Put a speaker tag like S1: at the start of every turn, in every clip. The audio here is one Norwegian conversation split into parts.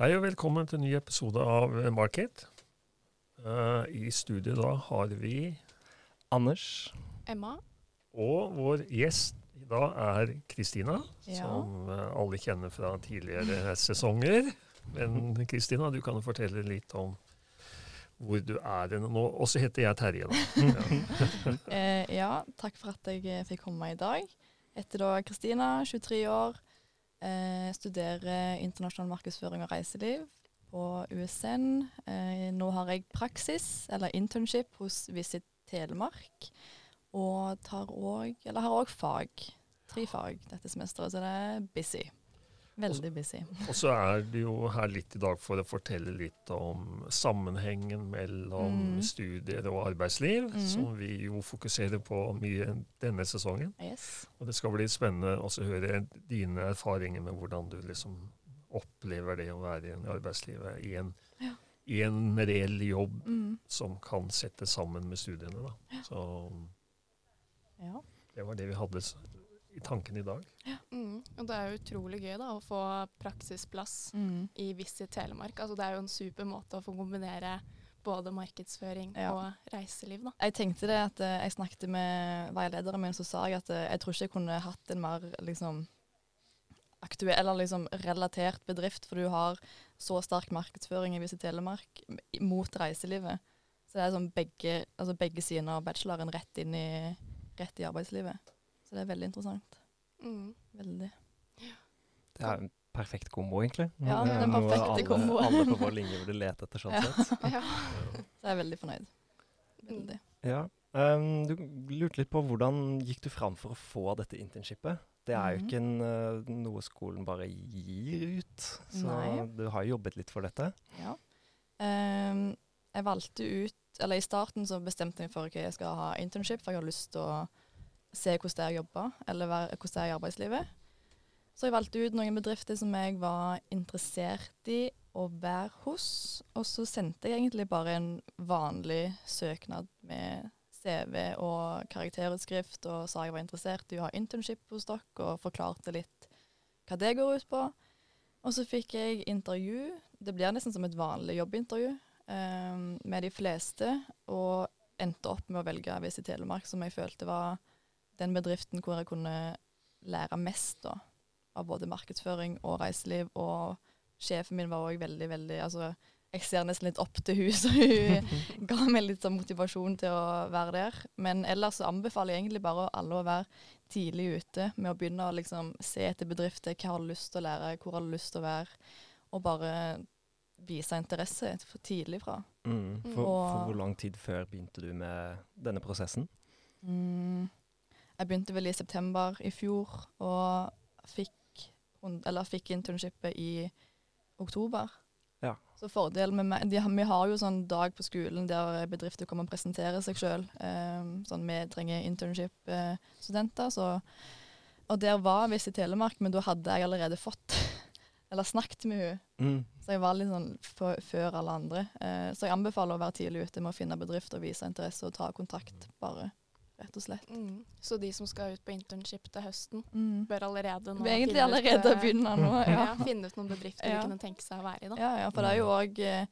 S1: Hei og velkommen til en ny episode av Market. Uh, I studio da har vi
S2: Anders.
S3: Emma.
S1: Og vår gjest i dag er Kristina,
S3: Ja.
S1: som uh, alle kjenner fra tidligere sesonger. Men Kristina, du kan jo fortelle litt om hvor du er nå. Og så heter jeg Terje, da. Ja.
S3: Eh, ja, takk for at jeg eh, fikk komme i dag. Etter da Kristina, 23 år. Eh, studerer internasjonal markedsføring og reiseliv på USN. Eh, nå har jeg praksis, eller internship, hos Visit Telemark. Og tar også, eller har òg fag. Tre fag dette semesteret, så det er busy. Veldig busy.
S1: Og så er du jo her litt i dag for å fortelle litt om sammenhengen mellom
S3: Mm.
S1: studier og arbeidsliv,
S3: mm.
S1: som vi jo fokuserer på mye denne sesongen.
S3: Yes.
S1: Og det skal bli spennende å høre dine erfaringer med hvordan du liksom opplever det å være i arbeidslivet i en,
S3: Ja.
S1: i en reell jobb
S3: Mm.
S1: som kan settes sammen med studiene. Da. Så
S3: Ja.
S1: det var det vi hadde i tanken i dag.
S4: Mm. Og det er jo utrolig gøy da, å få praksisplass
S3: Mm.
S4: i Visit Telemark. Altså, det er jo en super måte å få kombinere både markedsføring
S3: Ja.
S4: og reiseliv. Da.
S3: Jeg tenkte det at eh, jeg snakket med veilederen min, så sa jeg at eh, jeg tror ikke jeg kunne hatt en mer liksom aktuell eller liksom relatert bedrift, for du har så sterk markedsføring i Visit Telemark mot reiselivet. Så det er sånn begge, altså begge sider av bacheloren rett inn i, rett i arbeidslivet. Så det er veldig interessant.
S4: Mm.
S3: Veldig.
S2: Det er en perfekt kombo, egentlig.
S3: Ja,
S2: Det er
S3: den
S2: noe
S3: perfekte
S2: alle,
S3: kombo.
S2: alle på vår linje burde lete etter, sånn sett.
S4: Ja.
S3: Så jeg er veldig fornøyd. Veldig.
S2: Ja. Um, du lurte litt på hvordan gikk du fram for å få dette internshipet? Det er jo
S3: Mhm.
S2: ikke en, uh, noe skolen bare gir ut, så
S3: Nei.
S2: du har jo jobbet litt for dette.
S3: Ja. Um, jeg valgte ut Eller i starten så bestemte jeg meg for at jeg skal ha internship, for jeg har lyst til å se hvordan det er å jobbe, eller hvordan det er i arbeidslivet. Så jeg valgte ut noen bedrifter som jeg var interessert i å være hos. Og så sendte jeg egentlig bare en vanlig søknad med CV og karakterutskrift, og sa jeg var interessert i å ha internship hos dere, og forklarte litt hva det går ut på. Og så fikk jeg intervju. Det blir nesten som et vanlig jobbintervju um, med de fleste, og endte opp med å velge Visit Telemark, som jeg følte var den bedriften hvor jeg kunne lære mest da, av både markedsføring og reiseliv. Og sjefen min var òg veldig, veldig altså, Jeg ser nesten litt opp til hun, så hun ga meg litt sånn motivasjon til å være der. Men ellers så anbefaler jeg egentlig bare alle å være tidlig ute med å begynne å liksom se etter bedrifter. Hva har du lyst til å lære, hvor har du lyst til å være? Og bare vise interesse for tidlig fra.
S2: Mm. For, for hvor lang tid før begynte du med denne prosessen?
S3: Mm. Jeg begynte vel i september i fjor, og fikk, eller fikk internshipet i oktober.
S2: Ja.
S3: Så fordelen med meg de, Vi har jo sånn dag på skolen der bedrifter kommer og presenterer seg sjøl. sånn, vi trenger internship-studenter. så og der var visst i Telemark, men da hadde jeg allerede fått Eller snakket med henne.
S2: Mm.
S3: Så jeg var litt sånn før alle andre. Eh, så jeg anbefaler å være tidlig ute med å finne bedrift og vise interesse og ta kontakt, bare. Rett og slett.
S4: Mm. Så de som skal ut på internship til høsten,
S3: Mm.
S4: bør allerede nå
S3: egentlig
S4: finne ut,
S3: allerede
S4: eh,
S3: begynne nå.
S4: ja.
S3: Ja.
S4: finne ut noen bedrifter
S3: Ja.
S4: de kunne tenke seg å være i. Da.
S3: Ja, ja, for det er jo òg eh,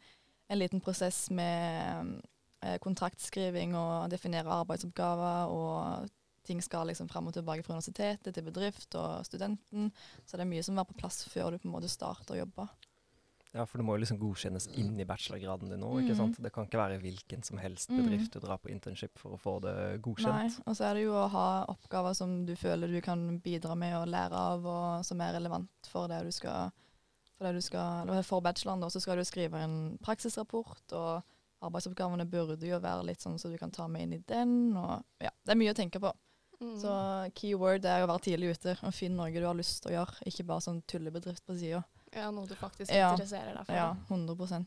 S3: en liten prosess med eh, kontraktskriving og definere arbeidsoppgaver, og ting skal liksom fram og tilbake fra universitetet til bedrift og studenten. Så det er mye som må være på plass før du på en måte starter å jobbe.
S2: Ja, for det må jo liksom godkjennes inn i bachelorgraden din nå, ikke
S3: Mm.
S2: sant? Det kan ikke være hvilken som helst
S3: Mm.
S2: bedrift du drar på internship for å få det godkjent.
S3: Nei, og så er det jo å ha oppgaver som du føler du kan bidra med og lære av, og som er relevant for det du skal For, det du skal, eller for bacheloren, da, så skal du skrive en praksisrapport, og arbeidsoppgavene burde jo være litt sånn så du kan ta med inn i den, og ja, det er mye å tenke på.
S4: Mm.
S3: Så keyword er å være tidlig ute og finne noe du har lyst til å gjøre, ikke bare sånn tullebedrift på sida.
S4: Ja, noe du faktisk
S3: Ja.
S4: interesserer deg for.
S3: Ja, 100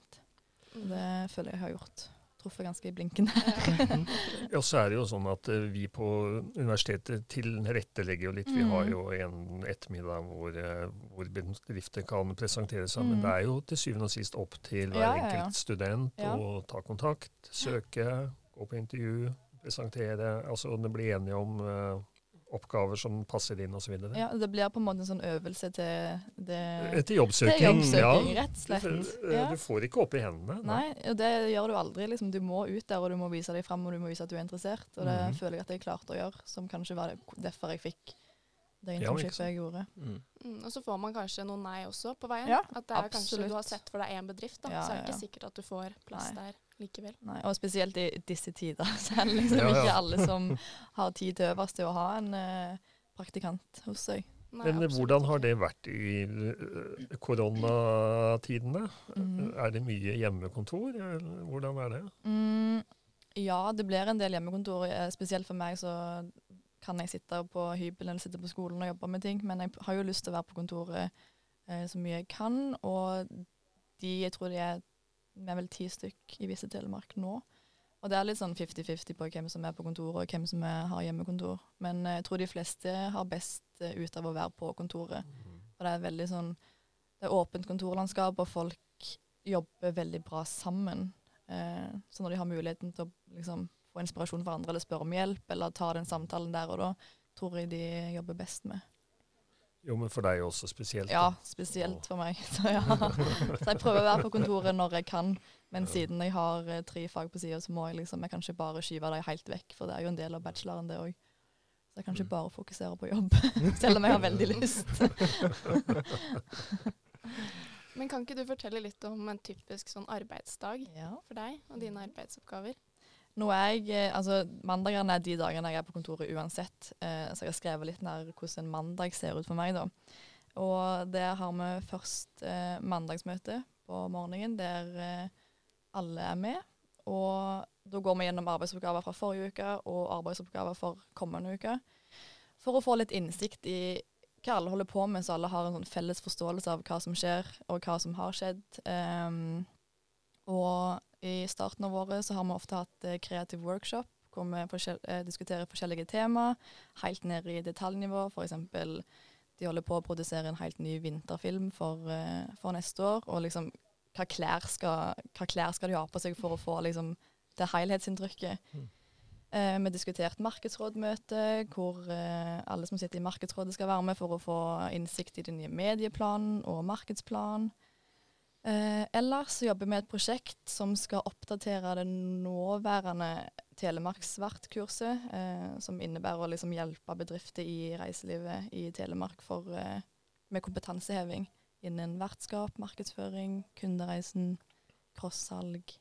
S4: Mm.
S3: Det føler jeg har gjort. Truffet ganske i blinken.
S1: Ja, så er det jo sånn at eh, vi på universitetet tilrettelegger jo litt. Vi
S3: Mm.
S1: har jo en ettermiddag hvor, eh, hvor bedrifter kan presentere seg. Men
S3: Mm.
S1: det er jo til syvende og sist opp til hver
S3: Ja,
S1: enkelt student å ta kontakt, søke, gå på intervju, presentere. Altså det blir enige om, eh, oppgaver som passer inn osv.
S3: Ja, det blir på en måte en sånn øvelse til det
S1: Etter jobbsøking.
S3: Til jobbsøking,
S1: ja.
S3: rett og slett.
S1: Du,
S3: Ja.
S1: du får ikke opp i hendene.
S3: Nei, og det gjør du aldri. Liksom. Du må ut der, og du må vise deg fram, og du må vise at du er interessert. Og det
S1: Mhm.
S3: føler jeg at jeg klarte å gjøre, som kanskje var derfor jeg fikk det
S1: sant.
S3: jeg gjorde.
S2: Mm.
S4: Mm, og så får man kanskje noen nei også på veien.
S3: Ja,
S4: at det er kanskje du har sett for deg én bedrift, da,
S3: Ja,
S4: så er det
S3: ja,
S4: ikke sikkert at du får plass
S3: Nei.
S4: der likevel.
S3: Nei, og spesielt i disse tider. Så er det liksom
S1: Ja, ja.
S3: ikke alle som har tid til øverst til å ha en uh, praktikant hos seg.
S4: Nei,
S1: Men hvordan har det vært i eh, koronatidene?
S3: Mm.
S1: Er det mye hjemmekontor? Hvordan er det?
S3: Mm, ja, det blir en del hjemmekontor. Eh, Spesielt for meg så kan jeg sitte på hybelen eller sitte på skolen og jobbe med ting, men jeg har jo lyst til å være på kontoret eh, så mye jeg kan. Og de, jeg tror de er, vi er vel ti stykk i Visse Telemark nå. Og det er litt sånn 50-50 på hvem som er på kontoret og hvem som er, har hjemmekontor. Men eh, jeg tror de fleste har best eh, ut av å være på kontoret. Og det er veldig sånn Det er åpent kontorlandskap, og folk jobber veldig bra sammen. Eh, så når de har muligheten til å liksom, få inspirasjon fra andre, eller spørre om hjelp, eller ta den samtalen der og da, tror jeg de jobber best med.
S1: Jo, men for deg også spesielt.
S3: Ja, spesielt for meg. Så, ja. så jeg prøver å være på kontoret når jeg kan, men siden jeg har eh, tre fag på sida, så må jeg liksom Jeg kan ikke bare skyve dem helt vekk, for det er jo en del av bacheloren, det òg. Så jeg kan ikke
S1: Mm.
S3: bare fokusere på jobb, selv om jeg har veldig lyst.
S4: Men kan ikke du fortelle litt om en typisk sånn arbeidsdag
S3: Ja.
S4: for deg og dine arbeidsoppgaver?
S3: Nå er jeg, eh, altså Mandagene er de dagene jeg er på kontoret uansett, eh, så jeg har skrevet litt nær hvordan en mandag ser ut for meg. da. Og der har vi først eh, mandagsmøte på morgenen, der eh, alle er med. Og da går vi gjennom arbeidsoppgaver fra forrige uke og arbeidsoppgaver for kommende uke. For å få litt innsikt i hva alle holder på med, så alle har en sånn felles forståelse av hva som skjer, og hva som har skjedd. Ehm, og i starten av året så har vi ofte hatt eh, kreativ workshop, hvor vi forskjell eh, diskuterer forskjellige tema, helt ned i detaljnivå. F.eks. de holder på å produsere en helt ny vinterfilm for, eh, for neste år. Og liksom hva klær, skal, hva klær skal de ha på seg for å få liksom, det helhetsinntrykket.
S2: Mm.
S3: Eh, vi diskuterte markedsrådmøte, hvor eh, alle som sitter i markedsrådet skal være med for å få innsikt i den nye medieplanen og markedsplanen. Eh, ellers så jobber vi med et prosjekt som skal oppdatere det nåværende Telemarksvertkurset, eh, som innebærer å liksom hjelpe bedrifter i reiselivet i Telemark for, eh, med kompetanseheving innen vertskap, markedsføring, kundereisen, crossalg.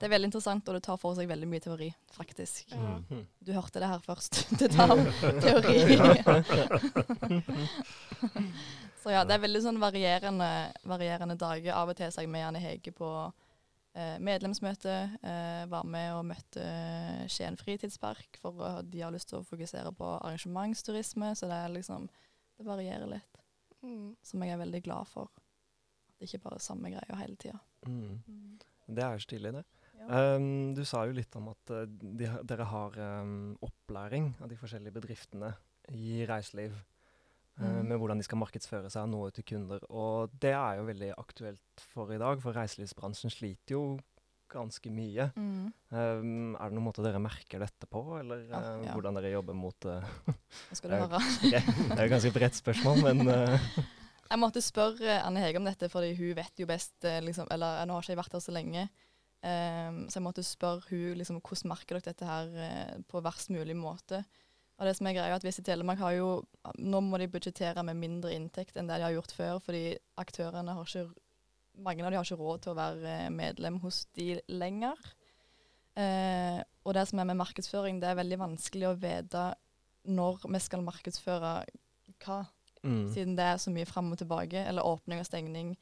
S3: Det er veldig interessant, og det tar for seg veldig mye teori, faktisk.
S2: Mm.
S3: Du hørte det her først. Det tar teori. Så ja, det er veldig sånn varierende, varierende dager. Av og til så er jeg med Janne Hege på eh, medlemsmøte. Eh, var med og møtte Skien fritidspark, for uh, de har lyst til å fokusere på arrangementsturisme. Så det er liksom Det varierer litt,
S4: Mm.
S3: som jeg er veldig glad for. At det ikke bare er samme greia hele tida.
S2: Mm. Det er stilig, det.
S3: Ja.
S2: Um, du sa jo litt om at uh, de, dere har um, opplæring av de forskjellige bedriftene i reiseliv. uh,
S3: Mm.
S2: Med hvordan de skal markedsføre seg og nå ut til kunder. Og det er jo veldig aktuelt for i dag, for reiselivsbransjen sliter jo ganske mye.
S3: Mm.
S2: Um, er det noen måte dere merker dette på, eller
S3: Ja,
S2: uh,
S3: ja.
S2: hvordan dere jobber mot uh,
S3: høre.
S2: Det det er jo et ganske bredt spørsmål, men
S3: Jeg måtte spørre Anne Hege om dette, fordi hun vet jo best eh, liksom, Eller nå har ikke jeg vært her så lenge, ehm, så jeg måtte spørre hun liksom, hvordan merker dere dette her eh, på verst mulig måte. Og det som er greia er at Visit Telemark har jo Nå må de budsjettere med mindre inntekt enn det de har gjort før, fordi aktørene har ikke Mange av dem har ikke råd til å være eh, medlem hos de lenger. Eh, og det som er med markedsføring, det er veldig vanskelig å vite når vi skal markedsføre hva
S2: mm,
S3: siden det er så mye fram og tilbake, eller åpning og stengning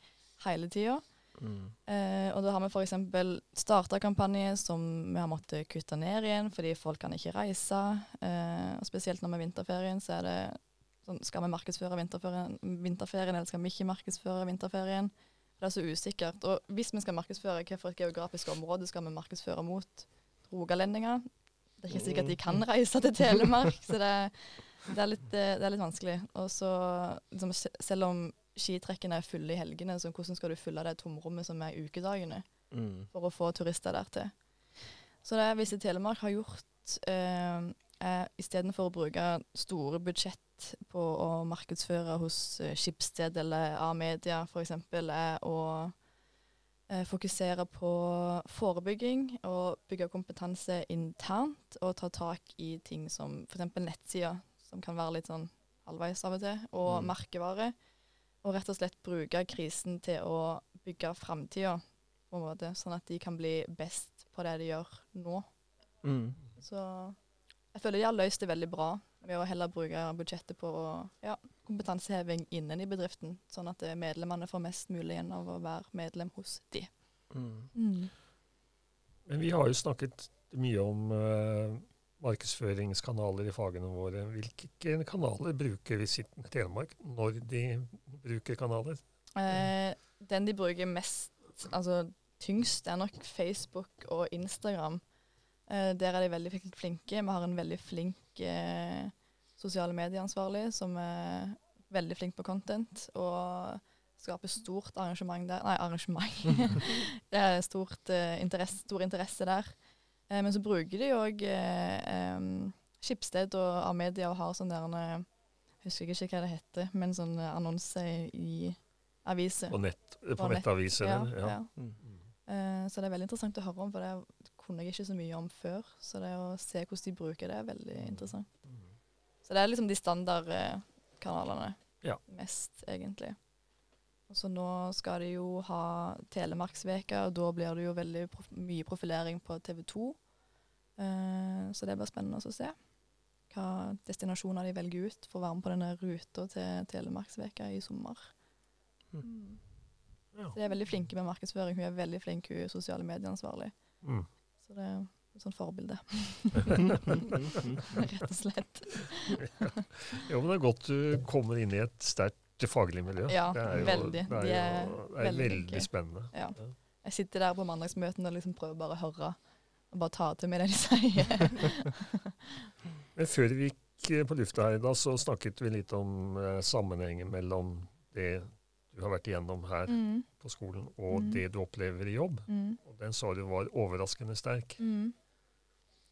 S3: hele tida.
S2: Mm,
S3: Eh, og da har vi f.eks. starta kampanjer som vi har måttet kutte ned igjen fordi folk kan ikke reise. Eh, og spesielt når vi er vinterferien, så er det sånn Skal vi markedsføre vinterferien, vinterferien eller skal vi ikke markedsføre vinterferien? Det er så usikkert. Og hvis vi skal markedsføre, hvilket geografisk område skal vi markedsføre mot? Rogalendinger? Det er ikke sikkert de kan reise til Telemark, så det, det, er, litt, eh, det er litt vanskelig. Og så, liksom, selv om skitrekkene er fulle i helgene, så hvordan skal du fylle det tomrommet som er ukedagene,
S2: mm,
S3: for å få turister der til? Så det Visit Telemark har gjort, eh, er istedenfor å bruke store budsjett på å markedsføre hos uh, Skipsted eller A-media f.eks., er å eh, fokusere på forebygging og bygge kompetanse internt, og ta tak i ting som f.eks. nettsider, som kan være litt sånn halvveis av og til, og
S2: Mm.
S3: merkevare. Og rett og slett bruke krisen til å bygge framtida, på en måte, sånn at de kan bli best på det de gjør nå.
S2: Mm.
S3: Så jeg føler de har løst det veldig bra ved å heller bruke budsjettet på ja, kompetanseheving innen i bedriften, sånn at eh, medlemmene får mest mulig igjen av å være medlem hos de.
S2: Mm.
S1: Men vi har jo snakket mye om eh, markedsføringskanaler i fagene våre. Hvilke kanaler bruker Visitten Telemark når de bruker kanaler?
S3: Eh, den de bruker mest, altså tyngst, er nok Facebook og Instagram. Eh, der er de veldig flinke. Vi har en veldig flink eh, sosiale medieansvarlig som er veldig flink på content og skaper stort arrangement der. Nei, arrangement. det er stort, eh, interesse, stor interesse der. Eh, men så bruker de òg eh, Skipsted og A-media og har sånn der Jeg husker ikke hva det heter, men sånn eh, annonse i aviser.
S1: På, nett, på,
S3: På nett, ja.
S1: Ja,
S3: ja.
S2: Mm.
S1: Mm.
S3: Eh, så det er veldig interessant å høre om, for det kunne jeg ikke så mye om før. Så det å se hvordan de bruker det, er veldig interessant.
S1: Mm.
S3: Så det er liksom de standardkanalene
S1: Ja.
S3: mest, egentlig. Så nå skal de jo ha Telemarksveka, og da blir det jo veldig prof mye profilering på TV 2. Uh, så det blir spennende å se hva destinasjoner de velger ut for å være med på denne ruta til Telemarksveka i sommer.
S2: Mm.
S3: Mm.
S1: Ja.
S3: Så de er veldig flinke med markedsføring. Hun er veldig flink, hun er sosiale medieansvarlig.
S1: Mm.
S3: Så det er et sånt forbilde, rett og slett.
S1: Jo, men det er godt du kommer inn i et sterkt faglig miljø.
S3: Ja,
S1: det er jo,
S3: veldig.
S1: Det er, jo, det er
S3: veldig
S1: veldig, spennende.
S3: Ja. Jeg sitter der på mandagsmøtene og liksom prøver bare å høre. Og bare ta til meg det de sier.
S1: Men før vi gikk eh, på lufta her, i dag, så snakket vi litt om eh, sammenhengen mellom det du har vært igjennom her
S3: Mm,
S1: på skolen, og
S3: Mm.
S1: det du opplever i jobb.
S3: mm,
S1: Og den sa du var overraskende sterk.
S3: mm.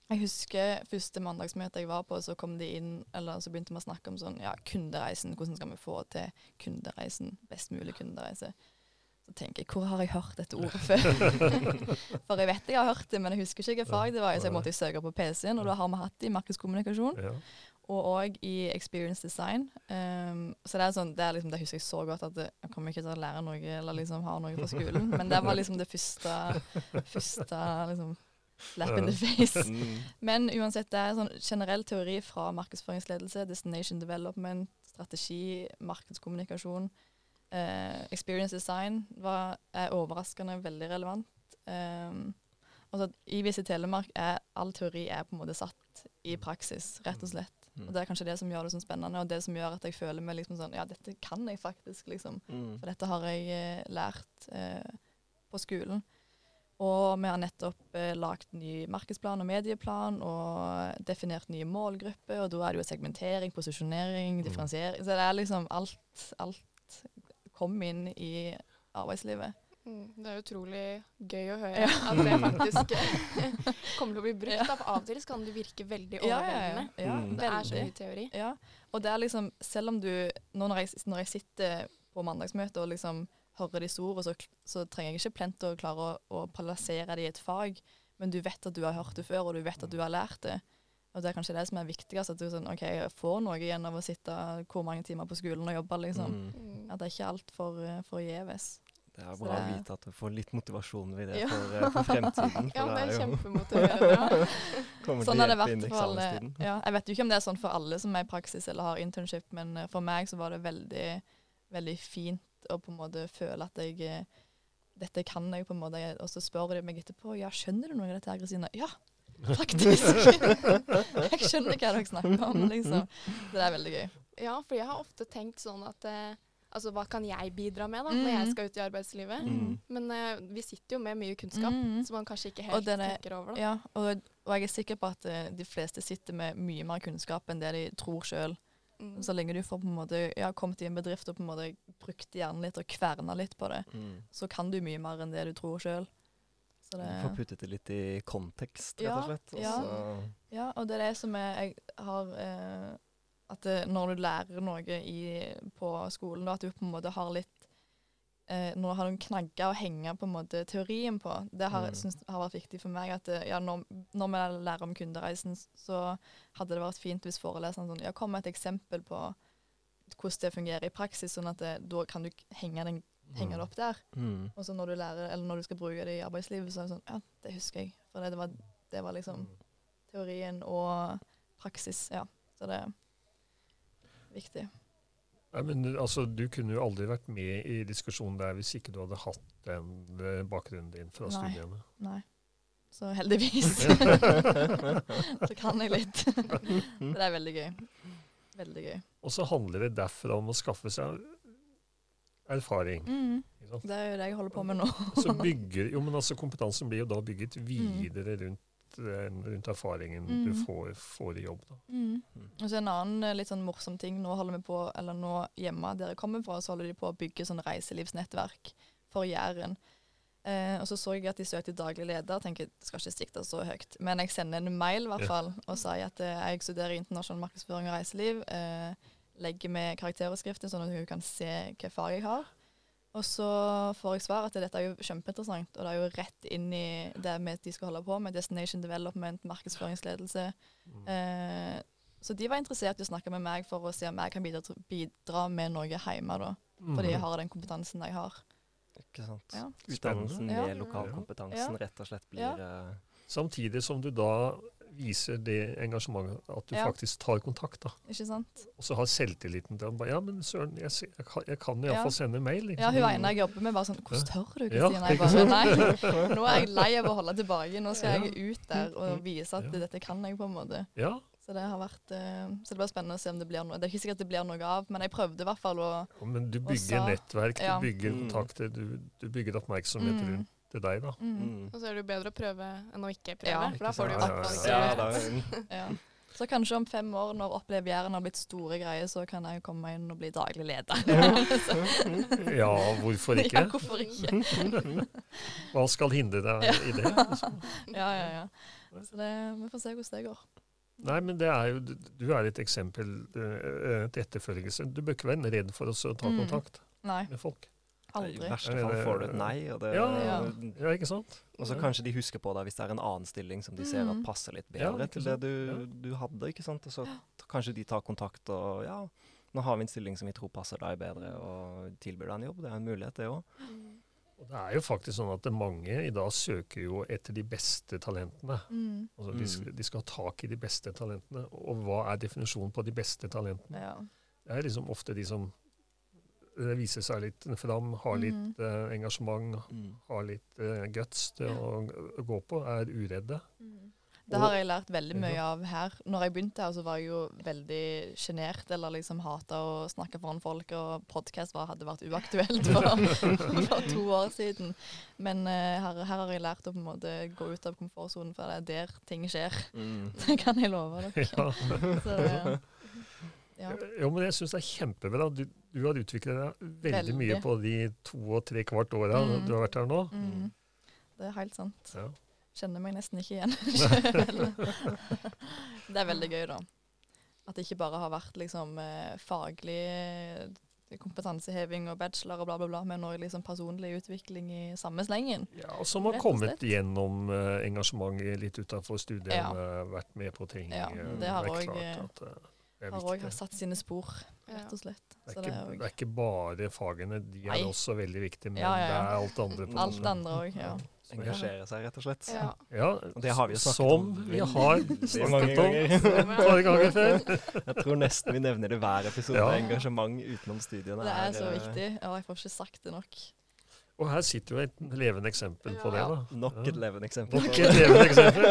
S3: Jeg husker første mandagsmøte jeg var på, så kom de inn, eller så begynte vi å snakke om sånn, ja, kundereisen. Hvordan skal vi få til kundereisen? Best mulig kundereise. Så tenker jeg, hvor har jeg hørt dette ordet før? For jeg vet jeg har hørt det, men jeg husker ikke hvilket fag det var. Så jeg måtte søke på PC-en, og da har vi hatt det i markedskommunikasjon.
S1: Ja.
S3: Og òg i experience design. Um, så det er sånn, det, er liksom, det husker jeg så godt at det, jeg kommer ikke til å lære noe eller liksom ha noe fra skolen. Men det var liksom det første, første liksom, slap in the face.
S2: Mm.
S3: Men uansett, det er sånn generell teori fra markedsføringsledelse, destination development, strategi, markedskommunikasjon. Eh, experience design var, er overraskende veldig relevant. Um, altså, I Visit Telemark er all teori er på en måte satt i praksis, rett og slett.
S2: Mm.
S3: Og Det er kanskje det som gjør det så spennende, og det som gjør at jeg føler meg liksom sånn Ja, dette kan jeg faktisk, liksom.
S2: Mm.
S3: For dette har jeg eh, lært eh, på skolen. Og vi har nettopp eh, lagd ny markedsplan og medieplan og definert nye målgrupper. Og da er det jo segmentering, posisjonering,
S1: Mm.
S3: differensiering. Så det er liksom alt, alt kom inn i arbeidslivet.
S4: Mm, det er utrolig gøy å høre
S3: Ja.
S4: at det faktisk kommer til å bli brukt.
S3: Ja.
S4: Av og til kan det virke veldig
S3: Ja, ja,
S4: overveldende.
S3: ja. ja
S2: Mm.
S4: Det er så mye teori.
S3: Ja, og det er liksom, selv om du, nå når jeg, når jeg sitter på mandagsmøte og liksom hører disse ordene, så, så trenger jeg ikke plent å klare å, å plassere det i et fag, men du vet at du har hørt det før, og du vet at du har lært det. Og det er kanskje det som er viktigst, at du sånn, ok, jeg får noe igjen av å sitte hvor mange timer på skolen og jobbe, liksom.
S2: Mm.
S4: Mm.
S3: At det er ikke alt for, eh, forgjeves.
S2: Det er bra å vite at du får litt motivasjon ved det
S3: Ja.
S2: for, eh, for fremtiden.
S4: Ja, det er
S2: jo-
S4: kjempemotiverende.
S3: Sånn har det vært
S2: i
S3: for alle.
S2: eksamenstiden.
S3: Ja, jeg vet jo ikke om det er sånn for alle som er i praksis eller har internship, men eh, for meg så var det veldig, veldig fint å på en måte føle at jeg eh, dette kan jeg på en måte, og så spør de meg etterpå ja, skjønner du noe av dette, her, Kristine? Ja, faktisk. jeg skjønner hva dere snakker om, liksom. Så det er veldig gøy.
S4: Ja, for jeg har ofte tenkt sånn at eh, altså, hva kan jeg bidra med da, når jeg
S3: Mm.
S4: skal ut i arbeidslivet?
S2: Mm.
S4: Men eh, vi sitter jo med mye kunnskap
S3: Mm.
S4: som man kanskje ikke helt
S3: er-
S4: tenker over. Da.
S3: Ja, og, og jeg er sikker på at uh, de fleste sitter med mye mer kunnskap enn det de tror sjøl.
S4: Mm.
S3: Så lenge du får på en måte, ja, kommet i en bedrift og på en måte brukt hjernen litt og kverna litt på det,
S2: Mm.
S3: så kan du mye mer enn det du tror sjøl. Så det,
S2: Få puttet det litt i kontekst, rett og slett.
S3: ja.
S2: så-
S3: ja, og det er det som er, jeg har eh, At det, når du lærer noe i, på skolen, da, at du på en måte har litt eh, du har noen knagger å henge på en måte teorien på. Det har,
S2: Mm.
S3: synes, har vært viktig for meg. at eh, ja, når, når vi lærer om kundereisen, så hadde det vært fint hvis foreleseren sånn, ja, kom med et eksempel på hvordan det fungerer i praksis, sånn at det, da kan du henge, den, henge det opp der.
S2: Mm.
S3: Og så når du lærer, eller når du skal bruke det i arbeidslivet, så er det sånn Ja, det husker jeg. For det, det, var, det var liksom
S2: Mm.
S3: teorien og praksis. Ja. Så det er viktig.
S1: Nei, men altså, Du kunne jo aldri vært med i diskusjonen der hvis ikke du hadde hatt den eh, bakgrunnen din fra
S3: Nei.
S1: studiene.
S3: Nei. Så heldigvis så kan jeg litt. det er veldig gøy. Veldig gøy.
S1: Og så handler det derfra om å skaffe seg erfaring.
S3: Mm. Det er jo det jeg holder på med nå.
S1: Så bygger, jo, men altså Kompetansen blir jo da bygget videre rundt, rundt erfaringen du
S3: Mm.
S1: får, får i jobb. da.
S3: Mm. Og så en annen eh, litt sånn morsom ting. Nå holder vi på, eller nå hjemme dere kommer fra, så holder de på å bygge sånn reiselivsnettverk for Jæren. Eh, og så så jeg at de søkte daglig leder. tenker det skal ikke sikte så høyt. Men jeg sender en mail i hvert
S1: Ja.
S3: og sier at eh, jeg studerer internasjonal markedsføring og reiseliv. Eh, legger med karakteroverskrifter, sånn at hun kan se hvilke fag jeg har. Og så får jeg svar at dette er jo kjempeinteressant, og det er jo rett inn i det med de skal holde på med. Destination development, markedsføringsledelse.
S1: Mm.
S3: Eh, så de var interessert i å snakke med meg for å se om jeg kan bidra, bidra med noe hjemme, da. Fordi jeg
S1: Mhm.
S3: har den kompetansen jeg har.
S2: Ikke sant.
S3: Ja.
S2: Utdannelsen
S3: Ja.
S2: med lokalkompetansen rett og slett blir
S3: Ja.
S2: eh,
S1: Samtidig som du da viser det engasjementet, at du
S3: Ja.
S1: faktisk tar kontakt. da.
S3: Ikke sant?
S1: Og så har selvtilliten til at ja, men søren, jeg, jeg kan, jeg kan
S3: Ja.
S1: sende mail. ikke
S3: Ja, hun ene jeg jobber med, bare sånn Hvordan tør du,
S1: Ja,
S3: Kristina? Jeg bare Nei, nå er jeg lei av å holde tilbake. Nå skal
S1: Ja.
S3: jeg ut der og vise at
S1: Ja.
S3: dette kan jeg, på en måte.
S1: Ja,
S3: Så det har vært eh, Så det blir spennende å se om det blir noe. Det er ikke sikkert det blir noe av, men jeg prøvde i hvert fall å
S1: men du bygger nettverk,
S3: ja.
S1: du bygger
S2: Mm.
S1: kontakter, du, du bygger oppmerksomhet
S3: Mm.
S1: rundt til deg. da.
S3: mm,
S2: mm.
S4: Og så er det jo bedre å prøve enn å ikke prøve,
S3: Ja,
S4: for da får du jo fall
S1: Ja.
S3: Så kanskje om fem år, når Opplev Jæren har blitt store greier, så kan jeg komme meg inn og bli daglig leder.
S1: Ja, hvorfor ikke?
S3: ja, hvorfor ikke?
S1: Hva skal hindre deg i det? liksom?
S3: Ja, ja, ja. Så det, vi får se hvordan det går.
S1: Nei, men det er jo, du er et eksempel eh, til etterfølgelse. Du bør ikke være redd for å ta
S3: Mm.
S1: kontakt
S3: mm.
S1: med folk.
S2: I verste fall får du et nei, og, det,
S1: Ja,
S3: Ja.
S1: Ja, ikke sant?
S2: og så kanskje de husker på deg hvis det er en annen stilling som de ser at
S3: Mm.
S2: passer litt bedre
S1: ja,
S2: til det du,
S1: Ja.
S2: du hadde. ikke sant? Og så kanskje de tar kontakt og ja, nå har vi en stilling som vi tror passer deg bedre, og tilbyr deg en jobb. Det er en mulighet, det òg.
S1: Og det er jo faktisk sånn at mange i dag søker jo etter de beste talentene.
S3: Mm.
S1: Altså, de, skal, de skal ha tak i de beste talentene. Og hva er definisjonen på de beste talentene?
S3: Ja.
S1: Det er liksom ofte de som eh, viser seg litt fram, har litt eh, engasjement, har litt eh, guts til å, å gå på, er uredde.
S3: Det har jeg lært veldig mye av her. Når jeg begynte her, så var jeg jo veldig sjenert, eller liksom hata å snakke foran folk, og podkast hadde vært uaktuelt for, for to år siden. Men eh, her, her har jeg lært å på en måte gå ut av komfortsonen, for det er der ting skjer.
S2: Mm.
S3: Det kan jeg love dere.
S1: Ja.
S3: Så, det- ja.
S1: Jo, men jeg syns det er kjempebra. Du, du har utviklet deg veldig, mye på de to og tre kvart åra
S3: Mm.
S1: du har vært her nå.
S3: Mm. Det er helt sant.
S1: Ja.
S3: Kjenner meg nesten ikke igjen sjøl. det er veldig gøy, da. At det ikke bare har vært liksom eh, faglig eh, kompetanseheving og bachelor og bla, bla, bla, men òg liksom personlig utvikling i samme slengen.
S1: Ja, og som har kommet gjennom eh, engasjementet litt utenfor studiet,
S3: Ja.
S1: vært med på ting.
S3: Ja, det har
S1: er det
S3: Har òg satt sine spor, rett og slett.
S1: Det
S3: Så
S1: er,
S3: det
S1: ikke,
S3: er
S1: det er ikke bare fagene, de er
S3: Nei.
S1: også veldig viktige, men
S3: Ja, ja,
S1: det er alt andre. på
S3: Alt andre også, ja.
S2: Engasjere seg, rett og slett.
S4: Ja.
S1: Ja,
S2: Og det har vi jo snakket
S1: som
S2: om
S1: vi har snakket om et par ganger før.
S2: Jeg tror nesten vi nevner det hver episode.
S1: Ja.
S2: Engasjement utenom studiene
S3: Det er så
S2: eh,
S3: viktig, og jeg får ikke sagt det nok.
S1: Og her sitter jo et levende eksempel på det.
S3: Ja.
S1: da.
S2: Nok et levende eksempel.
S1: Nok et levende eksempel.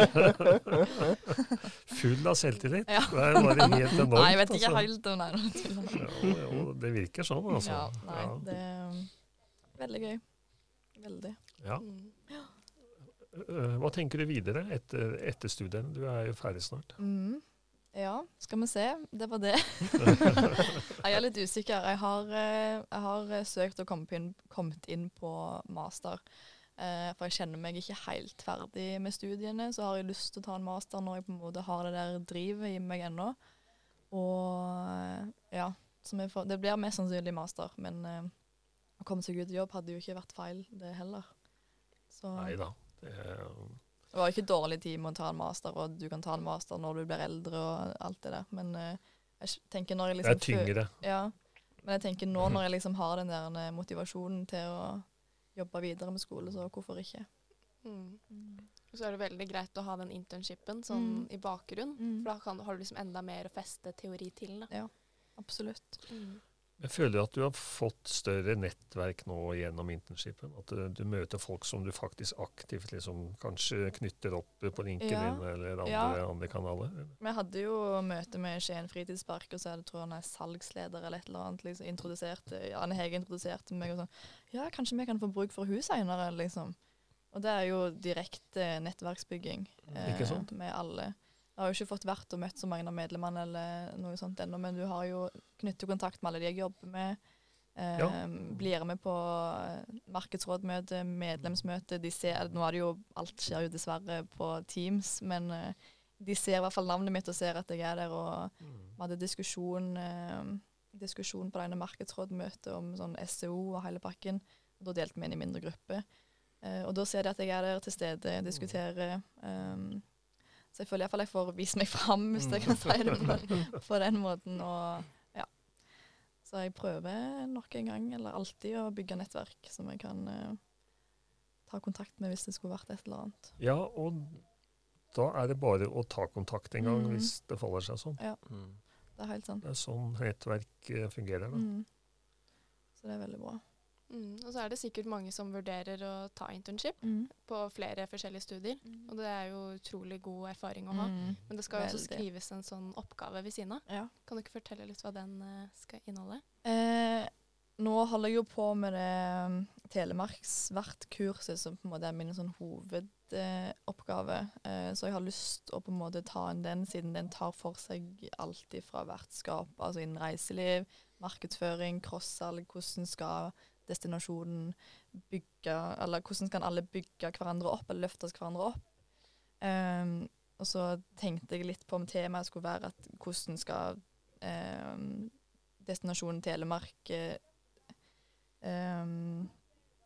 S1: Full av selvtillit.
S3: Ja.
S1: Det er bare helt enormt.
S3: Nei, jeg vet ikke
S1: altså.
S3: helt om det er noe til.
S1: Jo, jo, det virker sånn, altså.
S3: Ja, nei,
S1: Ja.
S3: det er um, veldig gøy. Veldig.
S1: Ja.
S4: Mm.
S1: Hva tenker du videre etter, etter studiene? Du er jo ferdig snart.
S3: Mm. Ja, skal vi se. Det var det. jeg er litt usikker. Jeg har, eh, jeg har eh, søkt og kommet inn, kommet inn på master. Eh, for jeg kjenner meg ikke helt ferdig med studiene. Så har jeg lyst til å ta en master når jeg på en måte har det der drivet i meg ennå. Og eh, ja, får, det blir mest sannsynlig master. Men eh, å komme seg ut i jobb hadde jo ikke vært feil, det heller. Så
S1: Nei da. Det, er-
S3: det var ikke dårlig tid med å ta en master, og du kan ta en master når du blir eldre og alt det der. Men uh, jeg tenker når jeg
S1: det er
S3: liksom
S1: tyngre.
S3: Ja, men jeg tenker nå når jeg liksom har den der eh, motivasjonen til å jobbe videre med skole, så hvorfor ikke?
S4: Mm. Mm. så er det veldig greit å ha den internshipen sånn
S3: Mm.
S4: i bakgrunnen,
S3: Mm.
S4: For da kan, har du liksom enda mer å feste teori til. Da.
S3: Ja, Absolutt.
S1: Jeg føler at du har fått større nettverk nå gjennom internshipen. At du, du møter folk som du faktisk aktivt liksom kanskje knytter opp på LinkedIn eller andre,
S3: Ja.
S1: andre kanaler.
S3: Vi hadde jo møte med Skien fritidspark, og så er det, tror jeg han er salgsleder eller et eller annet. liksom introduserte, ja, Anne Hege introduserte meg og sånn Ja, kanskje vi kan få bruk for hus seinere, liksom. Og det er jo direkte nettverksbygging
S1: sant?
S3: med alle. Jeg har jo ikke fått vært og møtt så mange av medlemmene eller noe sånt ennå, men du har jo knyttet kontakt med alle de jeg jobber med. Eh,
S1: Ja.
S3: Blir med på eh, markedsrådmøte, medlemsmøte. De ser, nå er det jo, alt skjer jo dessverre på Teams, men eh, de ser i hvert fall navnet mitt og ser at jeg er der. Og vi hadde diskusjon, eh, diskusjon på det ene markedsrådmøtet om sånn SEO og hele pakken. Og da delte vi inn i mindre grupper. Eh, og da ser de at jeg er der til stede, diskuterer. Um, så jeg føler iallfall jeg får vist meg fram, hvis jeg kan si det på, på den måten. Og ja. Så jeg prøver nok en gang, eller alltid, å bygge nettverk som jeg kan eh, ta kontakt med hvis det skulle vært et eller annet.
S1: Ja, og da er det bare å ta kontakt en gang
S3: Mm.
S1: hvis det faller seg sånn.
S2: Mm.
S3: Det er helt sant.
S1: Det er sånn nettverk eh, fungerer. da.
S3: Mm. Så det er veldig bra.
S4: Mm. Og så er det sikkert mange som vurderer å ta internship
S3: Mm.
S4: på flere forskjellige studier. Og det er jo utrolig god erfaring å ha.
S3: Mm.
S4: Men det skal jo også skrives en sånn oppgave ved siden av.
S3: Ja.
S4: Kan du ikke fortelle litt hva den uh, skal inneholde?
S3: Eh, nå holder jeg jo på med det um, telemarksvertkurset, som på en måte er min sånn hovedoppgave. Eh, så jeg har lyst å på en måte ta inn den, siden den tar for seg alt fra vertskap, altså innen reiseliv, markedsføring, crossalg, hvordan skal destinasjonen bygge Eller hvordan kan alle bygge hverandre opp, eller løftes hverandre opp. Um, og så tenkte jeg litt på om temaet skulle være at hvordan skal um, destinasjonen Telemark um,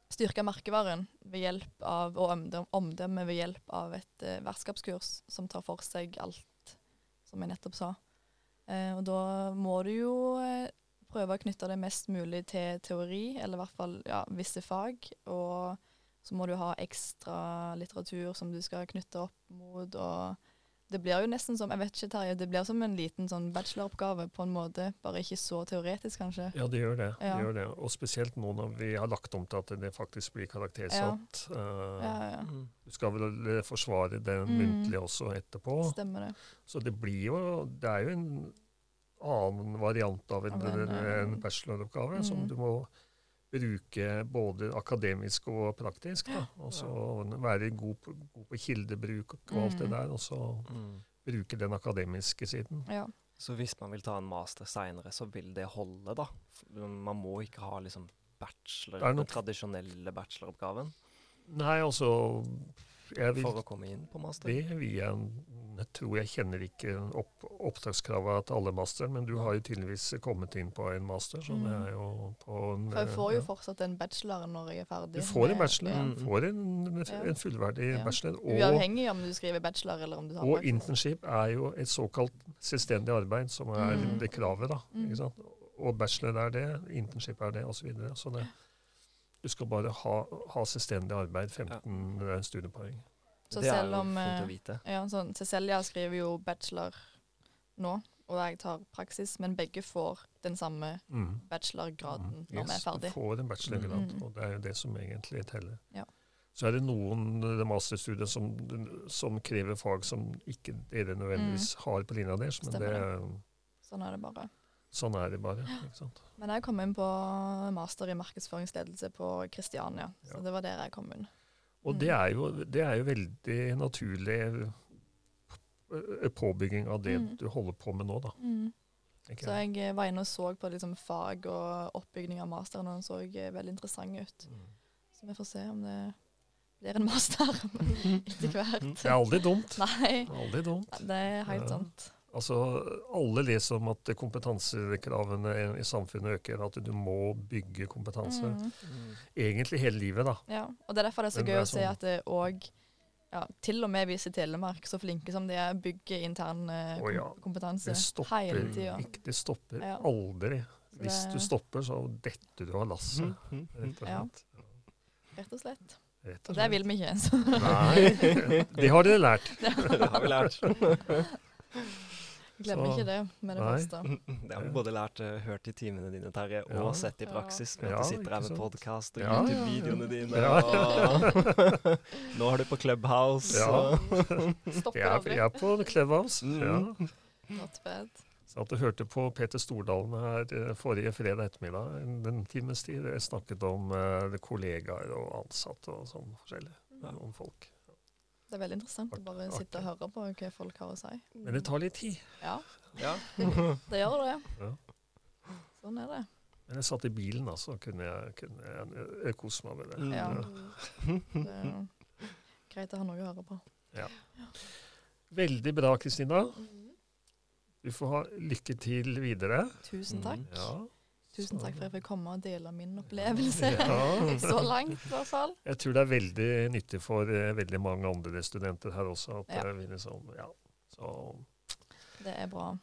S3: styrke merkevaren ved hjelp av, og omdømme ved hjelp av et uh, vertskapskurs som tar for seg alt, som jeg nettopp sa. Uh, og da må du jo eh, prøve å knytte det mest mulig til teori, eller i hvert fall ja, visse fag. Og så må du ha ekstra litteratur som du skal knytte opp mot. og det blir jo nesten som jeg vet ikke Terje, det blir som en liten sånn bacheloroppgave på en måte, bare ikke så teoretisk, kanskje.
S1: Ja, det gjør det.
S3: Ja.
S1: det gjør det. Og spesielt nå når vi har lagt om til at det faktisk blir karaktersatt. Eh,
S3: Ja, ja,
S2: Mm.
S1: Du skal vel eh, forsvare det
S3: Mm.
S1: muntlig også etterpå.
S3: Stemmer det.
S1: Så det blir jo Det er jo en annen variant av en,
S3: en,
S1: en,
S3: bacheloroppgave
S1: bacheloroppgave som
S3: mm.
S1: du må bruke både akademisk og praktisk. Da. Og så være god på, god på kildebruk og alt det
S3: Mm.
S1: der. Og så
S2: Mm.
S1: bruke den akademiske siden.
S3: Ja.
S2: Så hvis man vil ta en master seinere, så vil det holde, da? Man må ikke ha liksom bachelor, den tradisjonelle bacheloroppgaven
S1: Nei, altså vil,
S2: for å komme inn på master?
S1: Det vil jeg Jeg tror jeg kjenner ikke opp, opptakskrava til alle master, men du har jo tydeligvis kommet inn på en master, så det
S3: Mm.
S1: er jo på en
S3: For jeg får jo
S1: ja.
S3: fortsatt en bachelor når jeg er ferdig.
S1: Du får en
S3: med-
S1: bachelor.
S3: Ja.
S2: Mm.
S1: Du får en, en fullverdig
S3: Ja.
S1: bachelor. Og,
S3: Uavhengig om du skriver bachelor eller om du tar
S1: og
S3: bachelor.
S1: internship er jo et såkalt selvstendig arbeid, som er
S3: Mm.
S1: det kravet. da,
S3: Mm.
S1: ikke sant? Og bachelor er det, internship er det, osv. Så, videre. så det, du skal bare ha, ha selvstendig arbeid, 15 studiepoeng.
S3: Så
S2: det er jo
S3: om,
S2: fint
S3: eh,
S2: å vite.
S3: Ja, sånn, Cecilia skriver jo bachelor nå, og jeg tar praksis, men begge får den samme
S1: Mm.
S3: bachelorgraden
S1: Mm.
S3: når vi er
S1: ferdig. du får en bachelorgrad,
S3: Mm.
S1: og det er jo det som egentlig teller.
S3: Ja.
S1: Så er det noen eh, masterstudier som, som krever fag som ikke dere nødvendigvis har på linja deres, men
S3: Mm. Stemmer
S1: det,
S3: Sånn er det bare.
S1: Sånn er det bare. ikke sant?
S3: Men jeg kom inn på master i markedsføringsledelse på Kristiania, så
S1: Ja.
S3: det var der jeg kom inn.
S1: Og
S3: Mm.
S1: det er, jo, det er jo veldig naturlig eh, påbygging av det
S3: Mm.
S1: du holder på med nå, da. tenker
S3: Så
S1: jeg.
S3: var inne og så på liksom, fag og oppbygging av masteren, og den så veldig interessant ut.
S1: Mm.
S3: Så vi får se om det blir en master etter hvert.
S1: Det er aldri dumt.
S3: Nei,
S1: Aldri dumt.
S3: det er helt
S1: Ja. Altså, alle leser om at kompetansekravene i samfunnet øker, at du må bygge kompetanse.
S3: Mm.
S2: Mm.
S1: Egentlig hele livet, da.
S3: Ja, og det er derfor det er så
S1: Men
S3: gøy
S1: er
S3: å se
S1: sånn-
S3: at det òg ja, til og med vi i Telemark, så flinke som de er, bygger intern eh,
S1: ja,
S3: kom- kompetanse
S1: stopper,
S3: hele tida.
S1: det stopper
S3: Ja.
S1: aldri. Hvis du stopper, så detter du av lasset.
S2: Mm.
S1: Rett og
S3: Ja.
S1: slett.
S3: Rett og slett.
S1: Rett
S3: Og
S1: og
S3: det vil vi ikke. Så.
S1: Nei, det har dere lært.
S2: Det har vi lært.
S3: Glemmer
S1: Så-
S3: ikke det med det
S1: Nei.
S3: første.
S2: Det har vi både lært, og hørt i timene dine, Terje, og
S1: Ja.
S2: sett i praksis med
S1: Ja,
S2: at du sitter her med podkast og
S1: Ja,
S2: YouTube-videoene dine.
S1: Ja.
S2: Og nå har du på Clubhouse.
S1: Ja.
S4: Stopper
S1: Jeg er,
S4: aldri.
S1: jeg er på Clubhouse.
S2: Mm.
S1: Ja.
S3: Not bad.
S1: Så at du hørte på Peter Stordalen her eh, forrige fredag ettermiddag, en, times tid. Jeg snakket om uh, kollegaer og ansatte og sånn forskjellig.
S2: Ja.
S1: Noen folk.
S3: Det er veldig interessant å bare sitte og høre på hva folk har å si.
S1: Men det tar litt tid.
S3: Ja,
S2: ja.
S3: det gjør det.
S1: Ja.
S3: Sånn er det.
S1: Men jeg satt i bilen, altså. kunne jeg, kunne jeg, jeg kose meg med det.
S3: Ja. Det er greit å ha noe å høre på.
S1: Veldig bra, Kristina.
S3: Mm.
S1: Du får ha lykke til videre.
S3: Tusen takk.
S1: Ja.
S3: Tusen takk for at jeg fikk komme og dele min opplevelse.
S1: Ja.
S3: Så langt, i hvert fall.
S1: Jeg tror det er veldig nyttig for eh, veldig mange andre studenter her også. At
S3: Ja.
S1: eh, vi liksom, ja. Så,
S3: Det er bra.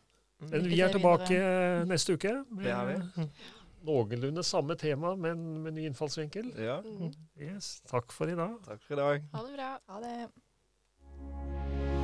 S1: men vi er tilbake
S3: videre.
S1: neste uke. med
S2: Det er vi.
S1: Noenlunde samme tema, men med ny innfallsvinkel.
S2: Ja.
S4: Mm.
S1: Yes. Takk for i dag.
S2: Takk for i dag.
S4: Ha det bra.
S3: Ha det.